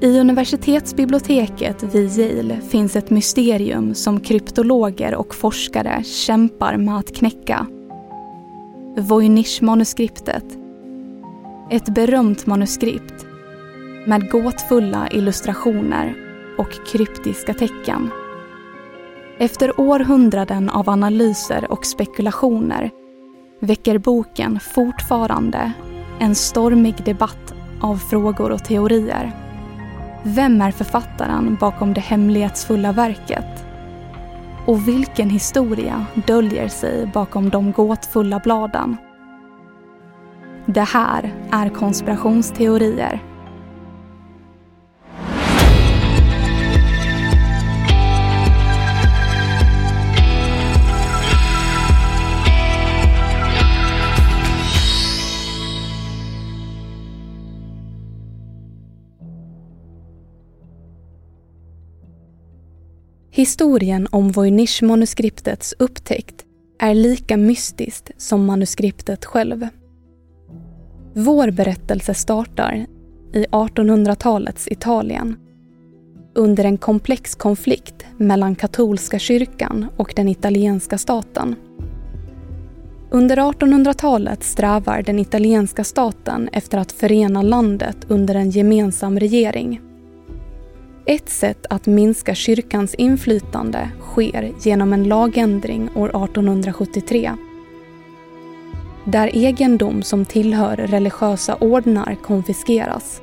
I universitetsbiblioteket vid Yale finns ett mysterium som kryptologer och forskare kämpar med att knäcka. Voynich-manuskriptet. Ett berömt manuskript med gåtfulla illustrationer och kryptiska tecken. Efter århundraden av analyser och spekulationer väcker boken fortfarande en stormig debatt av frågor och teorier. Vem är författaren bakom det hemlighetsfulla verket? Och vilken historia döljer sig bakom de gåtfulla bladen? Det här är konspirationsteorier. Historien om Voynich-manuskriptets upptäckt är lika mystiskt som manuskriptet själv. Vår berättelse startar i 1800-talets Italien under en komplex konflikt mellan katolska kyrkan och den italienska staten. Under 1800-talet strävar den italienska staten efter att förena landet under en gemensam regering. Ett sätt att minska kyrkans inflytande sker genom en lagändring år 1873 där egendom som tillhör religiösa ordnar konfiskeras.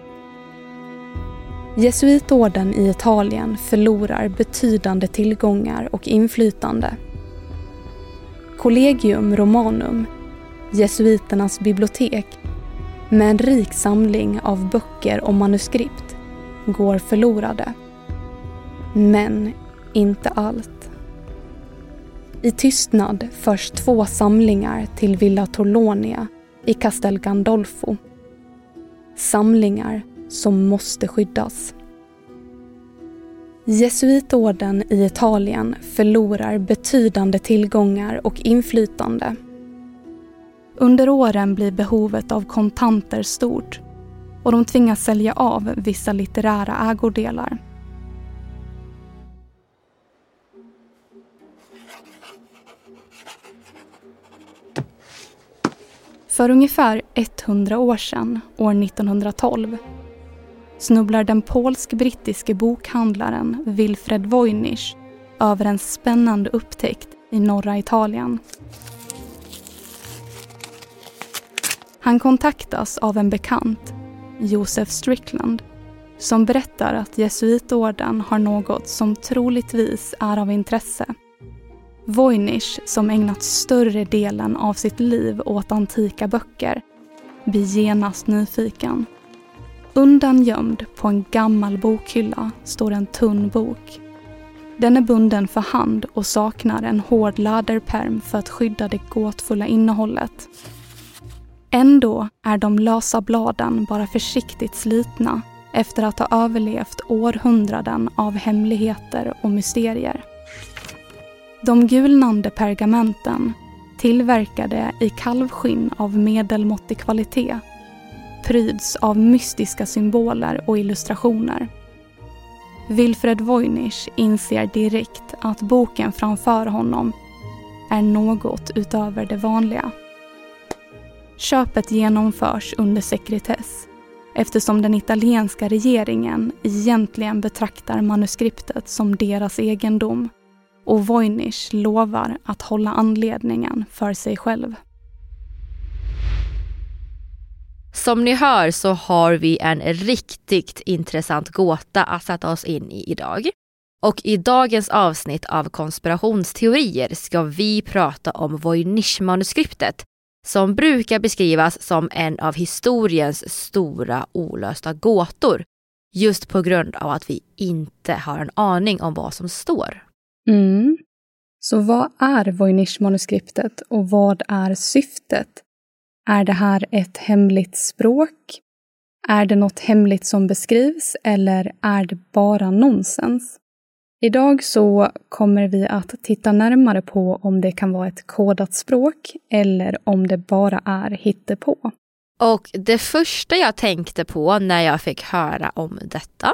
Jesuitorden i Italien förlorar betydande tillgångar och inflytande. Collegium Romanum, jesuiternas bibliotek, med en rik samling av böcker och manuskript, går förlorade. Men inte allt. I tystnad förs två samlingar till Villa Torlonia i Castel Gandolfo. Samlingar som måste skyddas. Jesuitorden i Italien förlorar betydande tillgångar och inflytande. Under åren blir behovet av kontanter stort och de tvingas sälja av vissa litterära ägodelar. För ungefär 100 år sedan, år 1912, snubblar den polsk-brittiske bokhandlaren Wilfred Voynich över en spännande upptäckt i norra Italien. Han kontaktas av en bekant, Josef Strickland, som berättar att jesuitorden har något som troligtvis är av intresse. Voynich, som ägnat större delen av sitt liv åt antika böcker, blir genast nyfiken. Undangömd på en gammal bokhylla står en tunn bok. Den är bunden för hand och saknar en hård läderperm för att skydda det gåtfulla innehållet. Ändå är de lösa bladen bara försiktigt slitna efter att ha överlevt århundraden av hemligheter och mysterier. De gulnande pergamenten, tillverkade i kalvskinn av medelmåttig kvalitet, pryds av mystiska symboler och illustrationer. Wilfred Voynich inser direkt att boken framför honom är något utöver det vanliga. Köpet genomförs under sekretess eftersom den italienska regeringen egentligen betraktar manuskriptet som deras egendom och Voynich lovar att hålla anledningen för sig själv. Som ni hör så har vi en riktigt intressant gåta att sätta oss in i idag. Och i dagens avsnitt av konspirationsteorier ska vi prata om Voynich-manuskriptet som brukar beskrivas som en av historiens stora olösta gåtor. Just på grund av att vi inte har en aning om vad som står. Mm. Så vad är Voynich-manuskriptet och vad är syftet? Är det här ett hemligt språk? Är det något hemligt som beskrivs eller är det bara nonsens? Idag så kommer vi att titta närmare på om det kan vara ett kodat språk eller om det bara är hittepå. Och det första jag tänkte på när jag fick höra om detta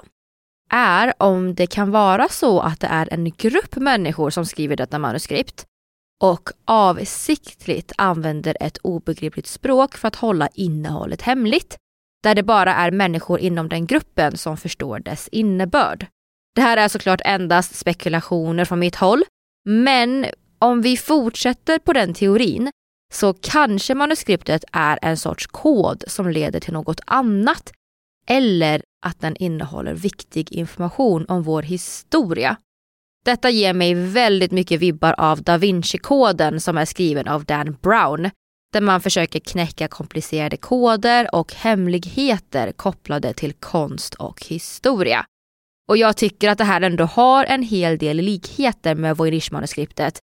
är om det kan vara så att det är en grupp människor som skriver detta manuskript och avsiktligt använder ett obegripligt språk för att hålla innehållet hemligt, där det bara är människor inom den gruppen som förstår dess innebörd. Det här är såklart endast spekulationer från mitt håll, men om vi fortsätter på den teorin så kanske manuskriptet är en sorts kod som leder till något annat eller att den innehåller viktig information om vår historia. Detta ger mig väldigt mycket vibbar av Da Vinci-koden som är skriven av Dan Brown, där man försöker knäcka komplicerade koder och hemligheter kopplade till konst och historia. Och jag tycker att det här ändå har en hel del likheter med Voynich-manuskriptet.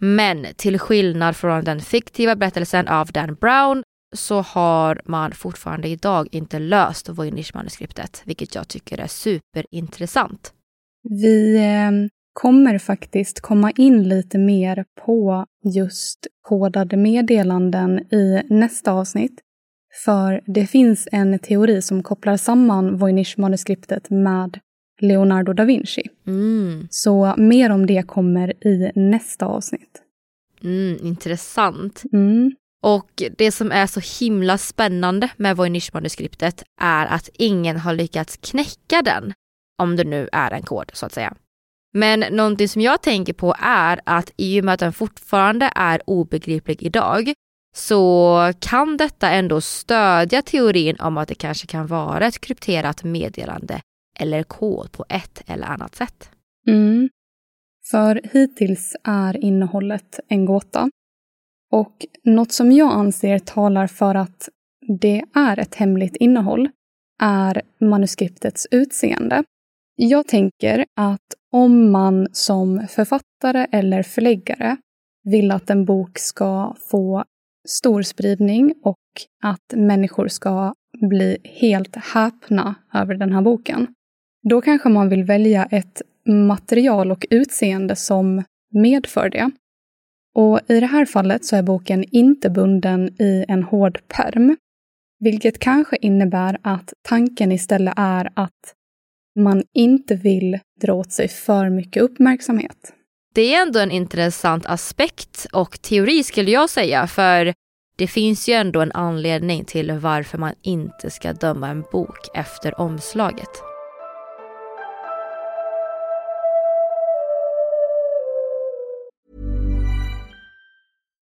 Men till skillnad från den fiktiva berättelsen av Dan Brown så har man fortfarande idag inte löst Voynich-manuskriptet, vilket jag tycker är superintressant. Vi eh, kommer faktiskt komma in lite mer på just kodade meddelanden i nästa avsnitt. För det finns en teori som kopplar samman Voynich-manuskriptet med Leonardo da Vinci. Mm. Så mer om det kommer i nästa avsnitt. Mm, intressant. Mm. Och det som är så himla spännande med Voynich-manuskriptet är att ingen har lyckats knäcka den, om det nu är en kod så att säga. Men någonting som jag tänker på är att i och med att den fortfarande är obegriplig idag så kan detta ändå stödja teorin om att det kanske kan vara ett krypterat meddelande eller kod på ett eller annat sätt. Mm. För hittills är innehållet en gåta. Och något som jag anser talar för att det är ett hemligt innehåll är manuskriptets utseende. Jag tänker att om man som författare eller förläggare vill att en bok ska få stor spridning och att människor ska bli helt häpna över den här boken, då kanske man vill välja ett material och utseende som medför det. Och i det här fallet så är boken inte bunden i en hård perm, vilket kanske innebär att tanken istället är att man inte vill dra åt sig för mycket uppmärksamhet. Det är ändå en intressant aspekt och teori skulle jag säga, för det finns ju ändå en anledning till varför man inte ska döma en bok efter omslaget.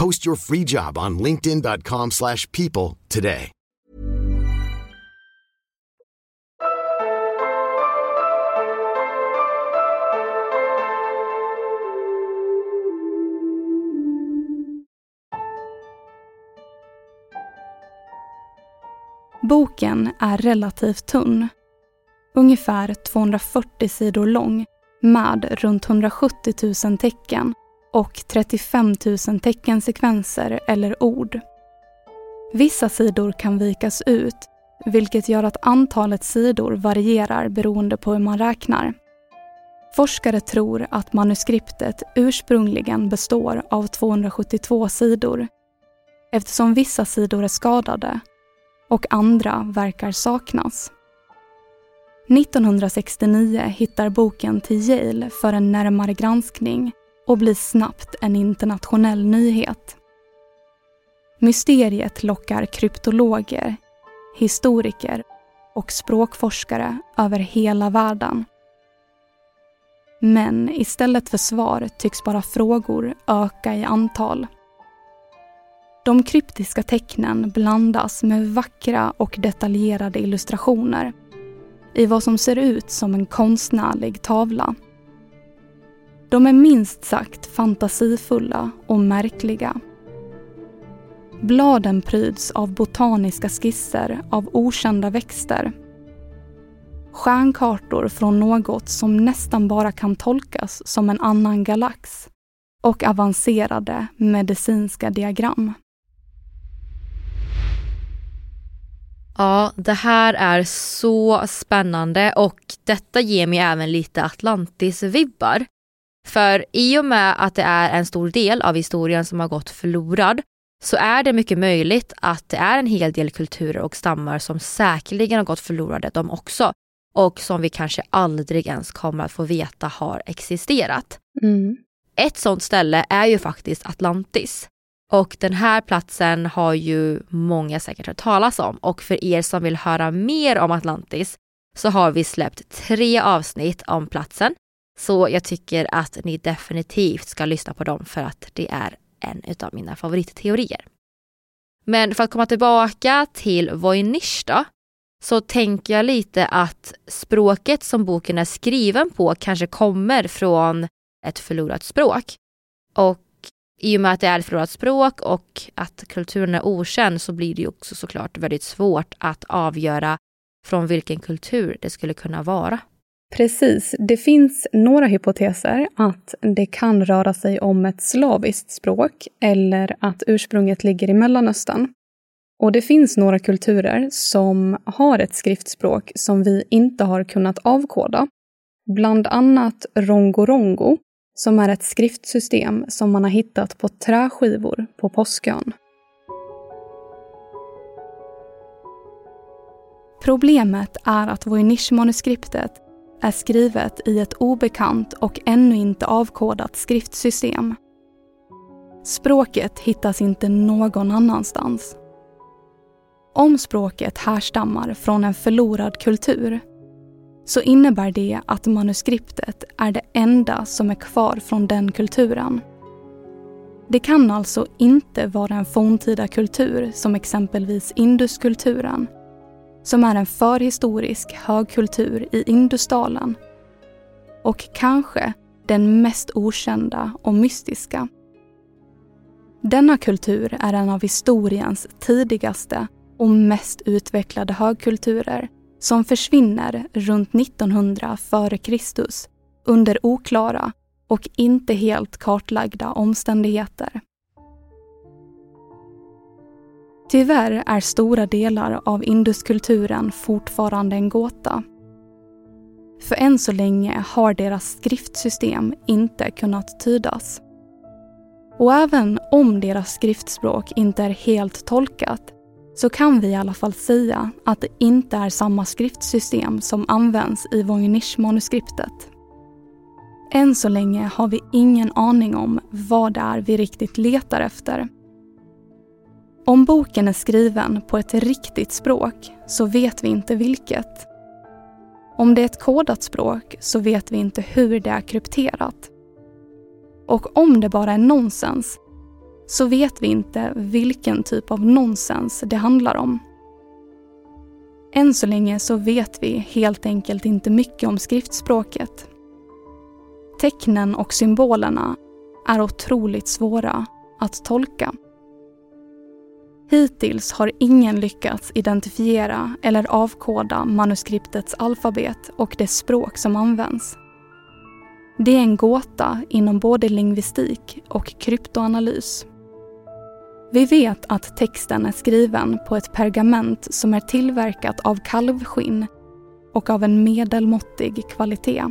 Post your free job on linkedin.com slash people today. Boken är relativt tunn. Ungefär 240 sidor lång med runt 170 000 tecken och 35 000 teckensekvenser eller ord. Vissa sidor kan vikas ut, vilket gör att antalet sidor varierar beroende på hur man räknar. Forskare tror att manuskriptet ursprungligen består av 272 sidor eftersom vissa sidor är skadade och andra verkar saknas. 1969 hittar boken till Yale för en närmare granskning och blir snabbt en internationell nyhet. Mysteriet lockar kryptologer, historiker och språkforskare över hela världen. Men istället för svar tycks bara frågor öka i antal. De kryptiska tecknen blandas med vackra och detaljerade illustrationer i vad som ser ut som en konstnärlig tavla. De är minst sagt fantasifulla och märkliga. Bladen pryds av botaniska skisser av okända växter. Stjärnkartor från något som nästan bara kan tolkas som en annan galax och avancerade medicinska diagram. Ja, det här är så spännande och detta ger mig även lite Atlantis-vibbar. För i och med att det är en stor del av historien som har gått förlorad så är det mycket möjligt att det är en hel del kulturer och stammar som säkerligen har gått förlorade de också och som vi kanske aldrig ens kommer att få veta har existerat. Mm. Ett sådant ställe är ju faktiskt Atlantis. Och den här platsen har ju många säkert hört talas om och för er som vill höra mer om Atlantis så har vi släppt tre avsnitt om platsen. Så jag tycker att ni definitivt ska lyssna på dem för att det är en av mina favoritteorier. Men för att komma tillbaka till Voynich då, så tänker jag lite att språket som boken är skriven på kanske kommer från ett förlorat språk. Och i och med att det är ett förlorat språk och att kulturen är okänd så blir det ju också såklart väldigt svårt att avgöra från vilken kultur det skulle kunna vara. Precis. Det finns några hypoteser att det kan röra sig om ett slaviskt språk eller att ursprunget ligger i Mellanöstern. Och det finns några kulturer som har ett skriftspråk som vi inte har kunnat avkoda. Bland annat Rongorongo, som är ett skriftsystem som man har hittat på träskivor på Påskön. Problemet är att Voynich-manuskriptet är skrivet i ett obekant och ännu inte avkodat skriftsystem. Språket hittas inte någon annanstans. Om språket härstammar från en förlorad kultur så innebär det att manuskriptet är det enda som är kvar från den kulturen. Det kan alltså inte vara en forntida kultur som exempelvis Induskulturen som är en förhistorisk högkultur i Indusdalen och kanske den mest okända och mystiska. Denna kultur är en av historiens tidigaste och mest utvecklade högkulturer som försvinner runt 1900 f.Kr. under oklara och inte helt kartlagda omständigheter. Tyvärr är stora delar av induskulturen fortfarande en gåta. För än så länge har deras skriftsystem inte kunnat tydas. Och även om deras skriftspråk inte är helt tolkat så kan vi i alla fall säga att det inte är samma skriftsystem som används i Voynich-manuskriptet. Än så länge har vi ingen aning om vad det är vi riktigt letar efter om boken är skriven på ett riktigt språk så vet vi inte vilket. Om det är ett kodat språk så vet vi inte hur det är krypterat. Och om det bara är nonsens så vet vi inte vilken typ av nonsens det handlar om. Än så länge så vet vi helt enkelt inte mycket om skriftspråket. Tecknen och symbolerna är otroligt svåra att tolka. Hittills har ingen lyckats identifiera eller avkoda manuskriptets alfabet och det språk som används. Det är en gåta inom både lingvistik och kryptoanalys. Vi vet att texten är skriven på ett pergament som är tillverkat av kalvskinn och av en medelmåttig kvalitet.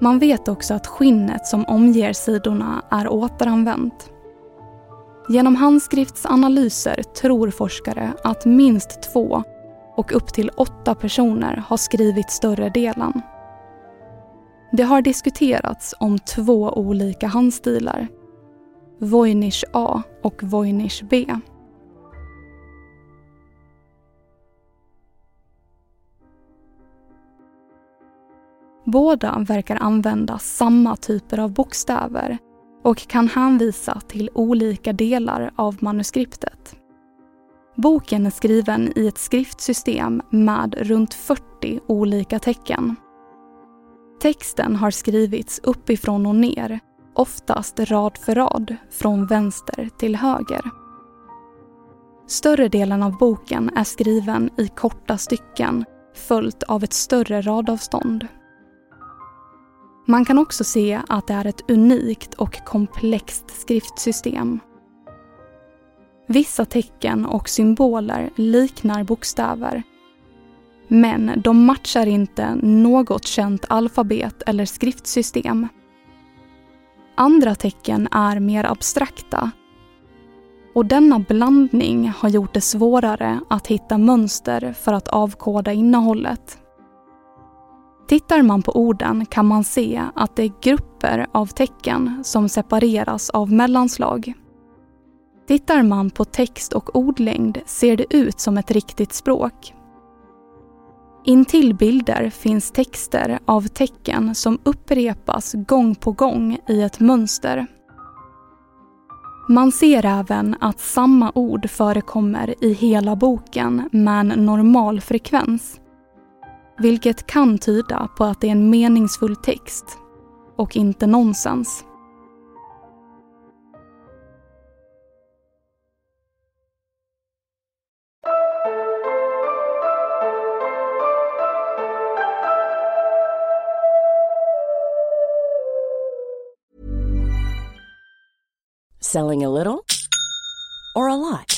Man vet också att skinnet som omger sidorna är återanvänt. Genom handskriftsanalyser tror forskare att minst två och upp till åtta personer har skrivit större delen. Det har diskuterats om två olika handstilar. Voynich A och Voynich B. Båda verkar använda samma typer av bokstäver och kan hänvisa till olika delar av manuskriptet. Boken är skriven i ett skriftsystem med runt 40 olika tecken. Texten har skrivits uppifrån och ner, oftast rad för rad, från vänster till höger. Större delen av boken är skriven i korta stycken följt av ett större radavstånd. Man kan också se att det är ett unikt och komplext skriftsystem. Vissa tecken och symboler liknar bokstäver. Men de matchar inte något känt alfabet eller skriftsystem. Andra tecken är mer abstrakta. Och denna blandning har gjort det svårare att hitta mönster för att avkoda innehållet. Tittar man på orden kan man se att det är grupper av tecken som separeras av mellanslag. Tittar man på text och ordlängd ser det ut som ett riktigt språk. Intill bilder finns texter av tecken som upprepas gång på gång i ett mönster. Man ser även att samma ord förekommer i hela boken med en normal frekvens vilket kan tyda på att det är en meningsfull text och inte nonsens. Selling a little or a lot?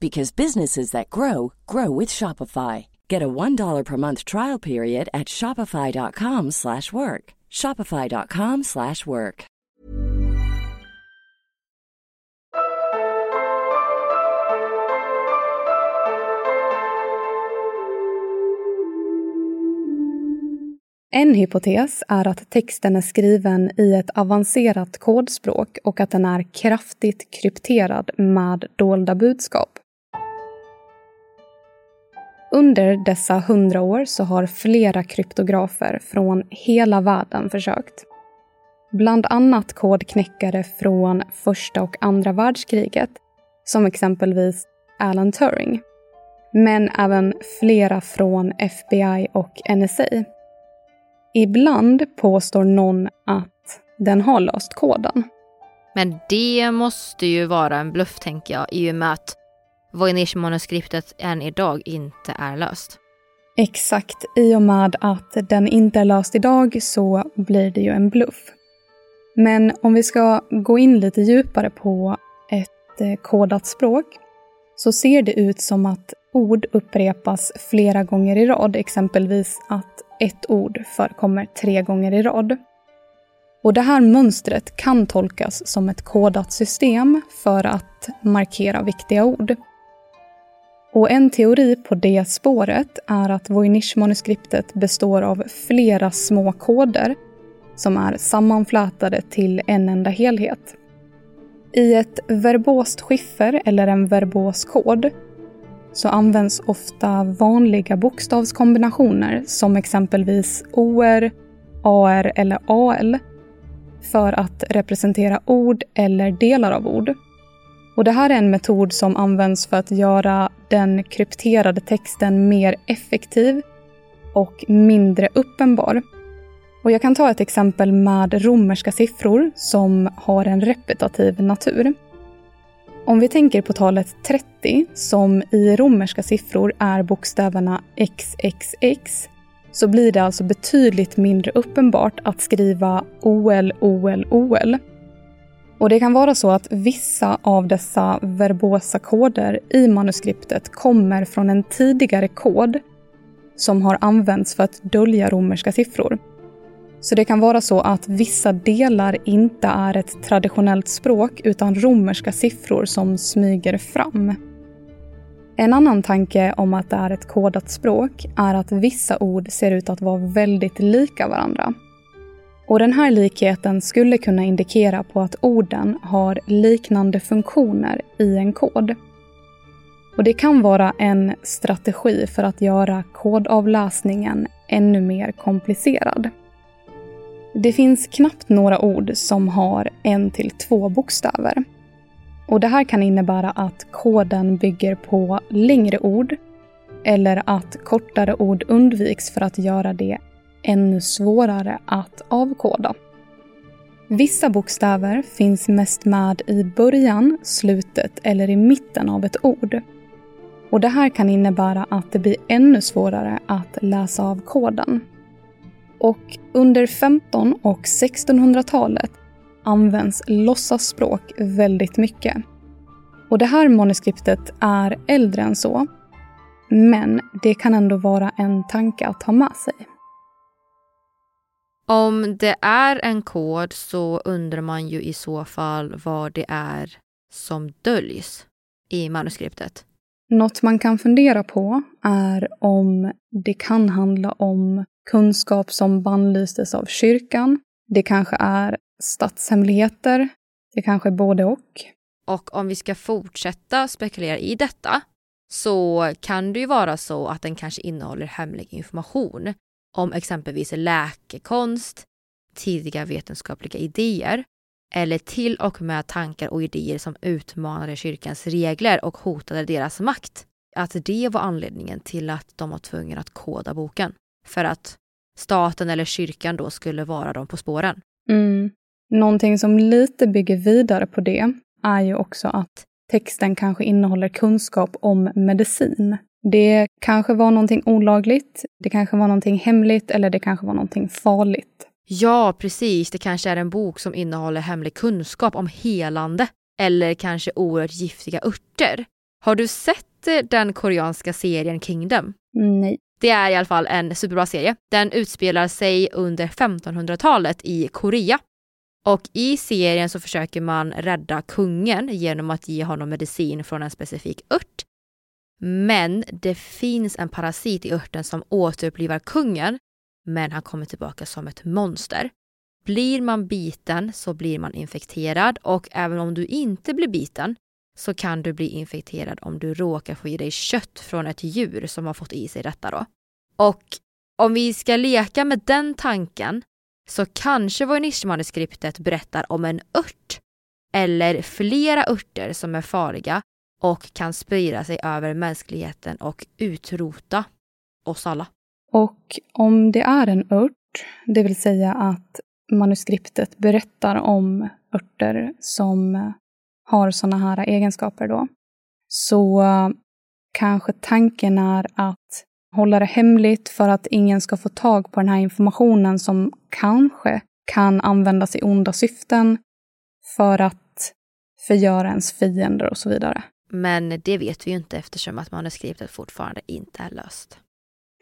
because businesses that grow grow with Shopify. Get a one dollar per month trial period at shopify.com/work. shopify.com/work. En hypotes är att texten är skriven i ett avancerat kodspråk och att den är kraftigt krypterad med dolda budskap. Under dessa hundra år så har flera kryptografer från hela världen försökt. Bland annat kodknäckare från första och andra världskriget, som exempelvis Alan Turing. Men även flera från FBI och NSA. Ibland påstår någon att den har löst koden. Men det måste ju vara en bluff tänker jag i och med att Voynich-manuskriptet än idag inte är löst. Exakt. I och med att den inte är löst idag så blir det ju en bluff. Men om vi ska gå in lite djupare på ett eh, kodat språk så ser det ut som att ord upprepas flera gånger i rad. Exempelvis att ett ord förekommer tre gånger i rad. Och det här mönstret kan tolkas som ett kodat system för att markera viktiga ord. Och en teori på det spåret är att Voynich-manuskriptet består av flera små koder som är sammanflätade till en enda helhet. I ett verbost skiffer eller en verbos kod så används ofta vanliga bokstavskombinationer som exempelvis OR, AR eller AL för att representera ord eller delar av ord. Och det här är en metod som används för att göra den krypterade texten mer effektiv och mindre uppenbar. Och jag kan ta ett exempel med romerska siffror som har en repetitiv natur. Om vi tänker på talet 30 som i romerska siffror är bokstäverna XXX så blir det alltså betydligt mindre uppenbart att skriva OL, OL, OL och det kan vara så att vissa av dessa verbosa koder i manuskriptet kommer från en tidigare kod som har använts för att dölja romerska siffror. Så det kan vara så att vissa delar inte är ett traditionellt språk utan romerska siffror som smyger fram. En annan tanke om att det är ett kodat språk är att vissa ord ser ut att vara väldigt lika varandra. Och den här likheten skulle kunna indikera på att orden har liknande funktioner i en kod. Och det kan vara en strategi för att göra kodavläsningen ännu mer komplicerad. Det finns knappt några ord som har en till två bokstäver. Och det här kan innebära att koden bygger på längre ord eller att kortare ord undviks för att göra det ännu svårare att avkoda. Vissa bokstäver finns mest med i början, slutet eller i mitten av ett ord. Och Det här kan innebära att det blir ännu svårare att läsa av koden. Och under 15 och 1600-talet används låtsasspråk väldigt mycket. Och det här manuskriptet är äldre än så, men det kan ändå vara en tanke att ha med sig. Om det är en kod så undrar man ju i så fall vad det är som döljs i manuskriptet. Något man kan fundera på är om det kan handla om kunskap som bannlystes av kyrkan. Det kanske är statshemligheter. Det kanske är både och. Och om vi ska fortsätta spekulera i detta så kan det ju vara så att den kanske innehåller hemlig information om exempelvis läkekonst, tidiga vetenskapliga idéer eller till och med tankar och idéer som utmanade kyrkans regler och hotade deras makt. att det var anledningen till att de var tvungna att koda boken. För att staten eller kyrkan då skulle vara dem på spåren. Mm. Någonting som lite bygger vidare på det är ju också att texten kanske innehåller kunskap om medicin. Det kanske var någonting olagligt, det kanske var någonting hemligt eller det kanske var någonting farligt. Ja, precis. Det kanske är en bok som innehåller hemlig kunskap om helande eller kanske oerhört giftiga örter. Har du sett eh, den koreanska serien Kingdom? Nej. Det är i alla fall en superbra serie. Den utspelar sig under 1500-talet i Korea. Och i serien så försöker man rädda kungen genom att ge honom medicin från en specifik ört. Men det finns en parasit i örten som återupplivar kungen, men han kommer tillbaka som ett monster. Blir man biten så blir man infekterad och även om du inte blir biten så kan du bli infekterad om du råkar få i dig kött från ett djur som har fått i sig detta då. Och om vi ska leka med den tanken så kanske voynichmanuskriptet berättar om en ört eller flera örter som är farliga och kan sprida sig över mänskligheten och utrota oss alla. Och om det är en ört, det vill säga att manuskriptet berättar om örter som har sådana här egenskaper då, så kanske tanken är att hålla det hemligt för att ingen ska få tag på den här informationen som kanske kan användas i onda syften för att förgöra ens fiender och så vidare. Men det vet vi ju inte eftersom att manuskriptet fortfarande inte är löst.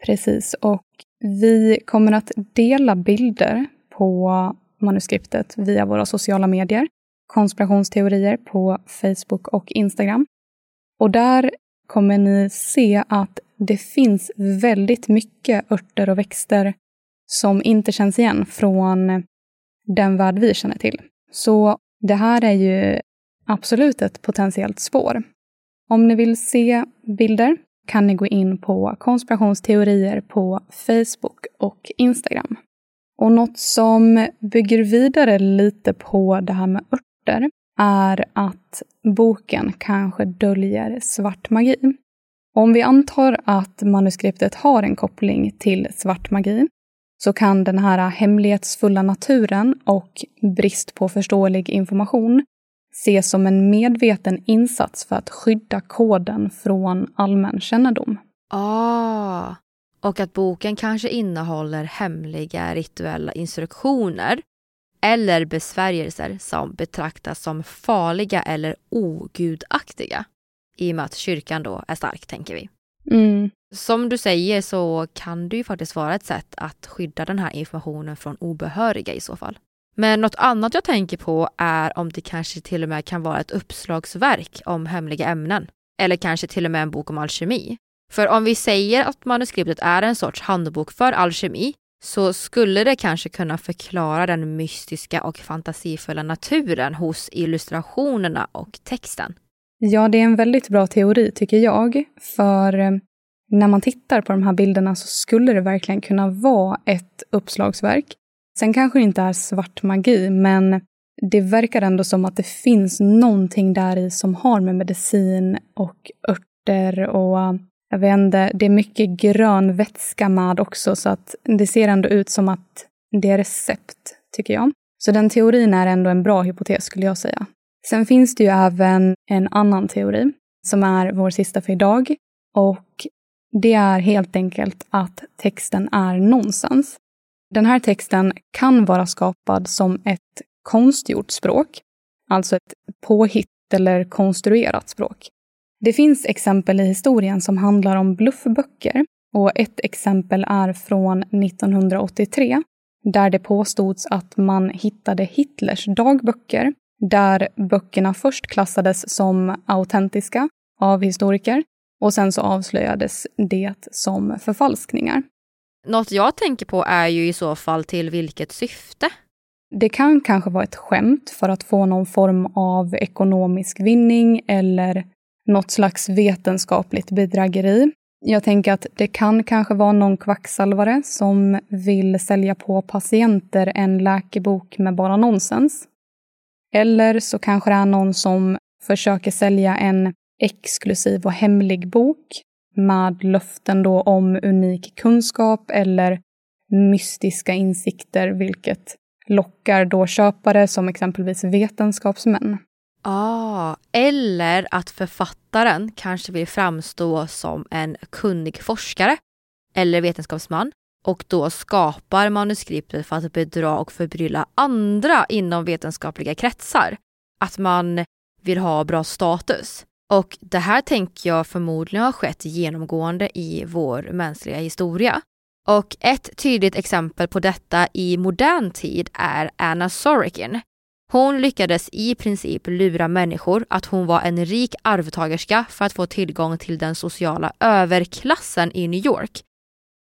Precis, och vi kommer att dela bilder på manuskriptet via våra sociala medier. Konspirationsteorier på Facebook och Instagram. Och där kommer ni se att det finns väldigt mycket örter och växter som inte känns igen från den värld vi känner till. Så det här är ju absolut ett potentiellt spår. Om ni vill se bilder kan ni gå in på konspirationsteorier på Facebook och Instagram. Och något som bygger vidare lite på det här med örter är att boken kanske döljer svart magi. Om vi antar att manuskriptet har en koppling till svart magi så kan den här hemlighetsfulla naturen och brist på förståelig information ses som en medveten insats för att skydda koden från allmän kännedom. Ah, och att boken kanske innehåller hemliga rituella instruktioner eller besvärjelser som betraktas som farliga eller ogudaktiga. I och med att kyrkan då är stark, tänker vi. Mm. Som du säger så kan det ju faktiskt vara ett sätt att skydda den här informationen från obehöriga i så fall. Men något annat jag tänker på är om det kanske till och med kan vara ett uppslagsverk om hemliga ämnen. Eller kanske till och med en bok om alkemi. För om vi säger att manuskriptet är en sorts handbok för alkemi så skulle det kanske kunna förklara den mystiska och fantasifulla naturen hos illustrationerna och texten. Ja, det är en väldigt bra teori tycker jag. För eh, när man tittar på de här bilderna så skulle det verkligen kunna vara ett uppslagsverk. Sen kanske det inte är svart magi, men det verkar ändå som att det finns någonting där i som har med medicin och örter och jag vet inte, det är mycket grön vätska med också så att det ser ändå ut som att det är recept, tycker jag. Så den teorin är ändå en bra hypotes skulle jag säga. Sen finns det ju även en annan teori som är vår sista för idag och det är helt enkelt att texten är nonsens. Den här texten kan vara skapad som ett konstgjort språk, alltså ett påhitt eller konstruerat språk. Det finns exempel i historien som handlar om bluffböcker och ett exempel är från 1983 där det påstods att man hittade Hitlers dagböcker där böckerna först klassades som autentiska av historiker och sen så avslöjades det som förfalskningar. Något jag tänker på är ju i så fall till vilket syfte? Det kan kanske vara ett skämt för att få någon form av ekonomisk vinning eller något slags vetenskapligt bedrägeri. Jag tänker att det kan kanske vara någon kvacksalvare som vill sälja på patienter en läkebok med bara nonsens. Eller så kanske det är någon som försöker sälja en exklusiv och hemlig bok med löften då om unik kunskap eller mystiska insikter, vilket lockar då köpare som exempelvis vetenskapsmän. Ah, eller att författaren kanske vill framstå som en kunnig forskare eller vetenskapsman och då skapar manuskriptet för att bedra och förbrylla andra inom vetenskapliga kretsar. Att man vill ha bra status. Och det här tänker jag förmodligen har skett genomgående i vår mänskliga historia. Och ett tydligt exempel på detta i modern tid är Anna Sorokin. Hon lyckades i princip lura människor att hon var en rik arvtagerska för att få tillgång till den sociala överklassen i New York.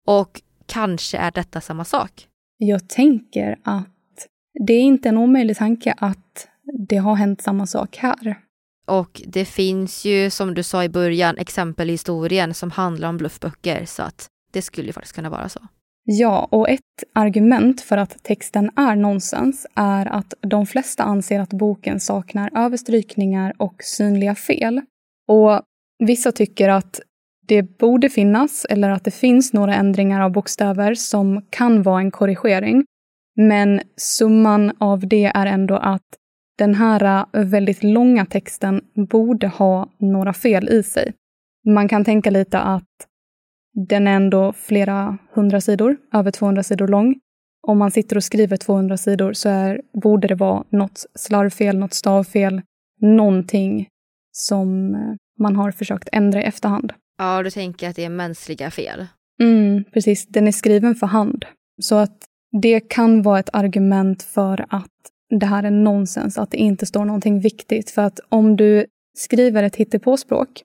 Och kanske är detta samma sak? Jag tänker att det är inte en omöjlig tanke att det har hänt samma sak här. Och det finns ju, som du sa i början, exempel i historien som handlar om bluffböcker, så att det skulle ju faktiskt kunna vara så. Ja, och ett argument för att texten är nonsens är att de flesta anser att boken saknar överstrykningar och synliga fel. Och vissa tycker att det borde finnas, eller att det finns några ändringar av bokstäver som kan vara en korrigering. Men summan av det är ändå att den här väldigt långa texten borde ha några fel i sig. Man kan tänka lite att den är ändå flera hundra sidor, över 200 sidor lång. Om man sitter och skriver 200 sidor så är, borde det vara något slarvfel, något stavfel, någonting som eh, man har försökt ändra i efterhand. Ja, du tänker att det är mänskliga fel? Mm, precis. Den är skriven för hand. Så att det kan vara ett argument för att det här är nonsens, att det inte står någonting viktigt. För att om du skriver ett hittepåspråk,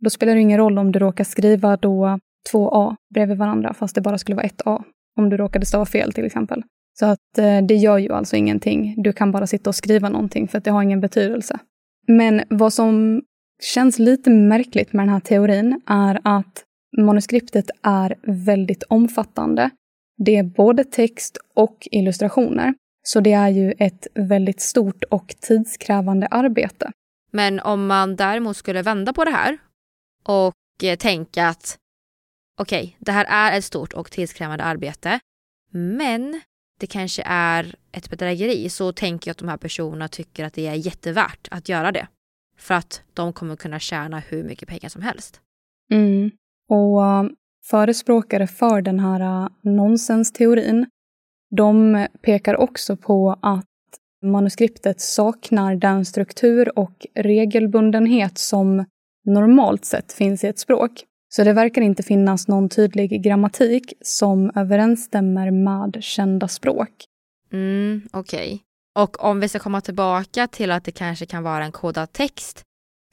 då spelar det ingen roll om du råkar skriva då två A bredvid varandra, fast det bara skulle vara ett A. Om du råkade stava fel till exempel. Så att eh, det gör ju alltså ingenting. Du kan bara sitta och skriva någonting för att det har ingen betydelse. Men vad som känns lite märkligt med den här teorin är att manuskriptet är väldigt omfattande. Det är både text och illustrationer. Så det är ju ett väldigt stort och tidskrävande arbete. Men om man däremot skulle vända på det här och eh, tänka att okej, okay, det här är ett stort och tidskrävande arbete, men det kanske är ett bedrägeri så tänker jag att de här personerna tycker att det är jättevärt att göra det. För att de kommer kunna tjäna hur mycket pengar som helst. Mm. Och um, förespråkare för den här uh, nonsensteorin, de pekar också på att manuskriptet saknar den struktur och regelbundenhet som normalt sett finns i ett språk. Så det verkar inte finnas någon tydlig grammatik som överensstämmer med kända språk. Mm, Okej. Okay. Och om vi ska komma tillbaka till att det kanske kan vara en kodad text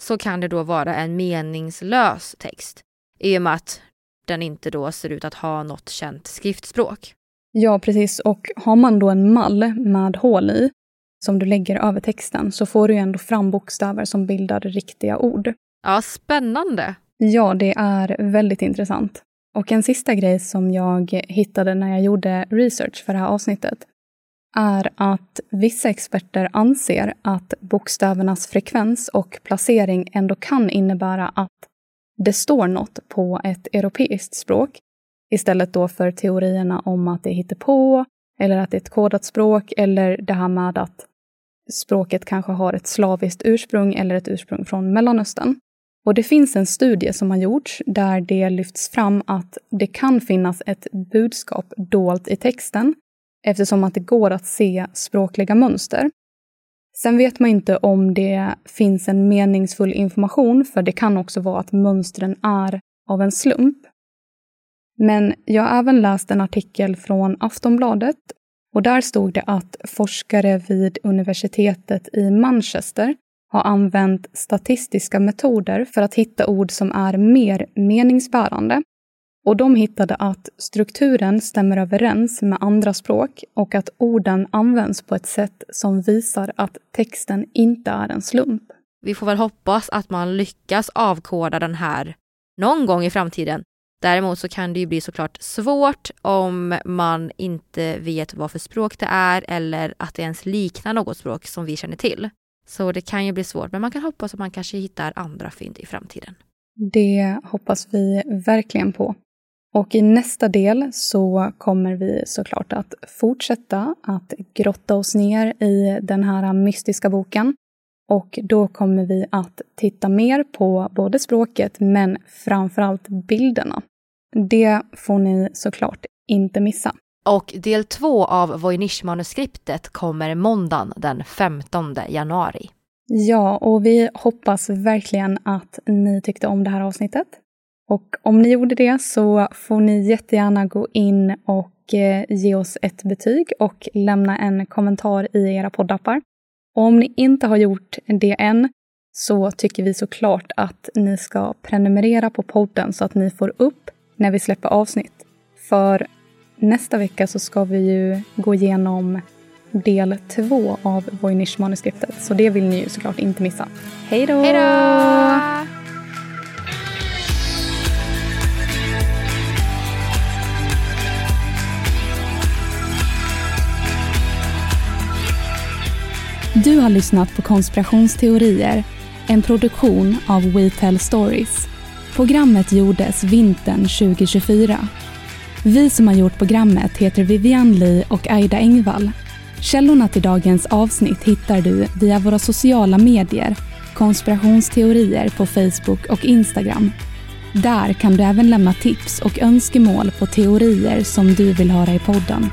så kan det då vara en meningslös text i och med att den inte då ser ut att ha något känt skriftspråk. Ja, precis. Och har man då en mall med hål i som du lägger över texten så får du ändå fram bokstäver som bildar riktiga ord. Ja, spännande. Ja, det är väldigt intressant. Och en sista grej som jag hittade när jag gjorde research för det här avsnittet är att vissa experter anser att bokstävernas frekvens och placering ändå kan innebära att det står något på ett europeiskt språk istället då för teorierna om att det är på eller att det är ett kodat språk eller det här med att språket kanske har ett slaviskt ursprung eller ett ursprung från Mellanöstern. Och det finns en studie som har gjorts där det lyfts fram att det kan finnas ett budskap dolt i texten eftersom att det går att se språkliga mönster. Sen vet man inte om det finns en meningsfull information, för det kan också vara att mönstren är av en slump. Men jag har även läst en artikel från Aftonbladet och där stod det att forskare vid universitetet i Manchester har använt statistiska metoder för att hitta ord som är mer meningsbärande. Och de hittade att strukturen stämmer överens med andra språk och att orden används på ett sätt som visar att texten inte är en slump. Vi får väl hoppas att man lyckas avkoda den här någon gång i framtiden. Däremot så kan det ju bli såklart svårt om man inte vet vad för språk det är eller att det ens liknar något språk som vi känner till. Så det kan ju bli svårt, men man kan hoppas att man kanske hittar andra fynd i framtiden. Det hoppas vi verkligen på. Och i nästa del så kommer vi såklart att fortsätta att grotta oss ner i den här mystiska boken. Och då kommer vi att titta mer på både språket men framförallt bilderna. Det får ni såklart inte missa. Och del två av Voynich-manuskriptet kommer måndagen den 15 januari. Ja, och vi hoppas verkligen att ni tyckte om det här avsnittet. Och om ni gjorde det så får ni jättegärna gå in och eh, ge oss ett betyg och lämna en kommentar i era poddappar. Och om ni inte har gjort det än så tycker vi såklart att ni ska prenumerera på podden så att ni får upp när vi släpper avsnitt. För nästa vecka så ska vi ju gå igenom del två av Voynich-manuskriptet. Så det vill ni ju såklart inte missa. Hej då! Hej då! Du har lyssnat på Konspirationsteorier, en produktion av We Tell Stories. Programmet gjordes vintern 2024. Vi som har gjort programmet heter Vivian Lee och Aida Engvall. Källorna till dagens avsnitt hittar du via våra sociala medier, konspirationsteorier på Facebook och Instagram. Där kan du även lämna tips och önskemål på teorier som du vill höra i podden.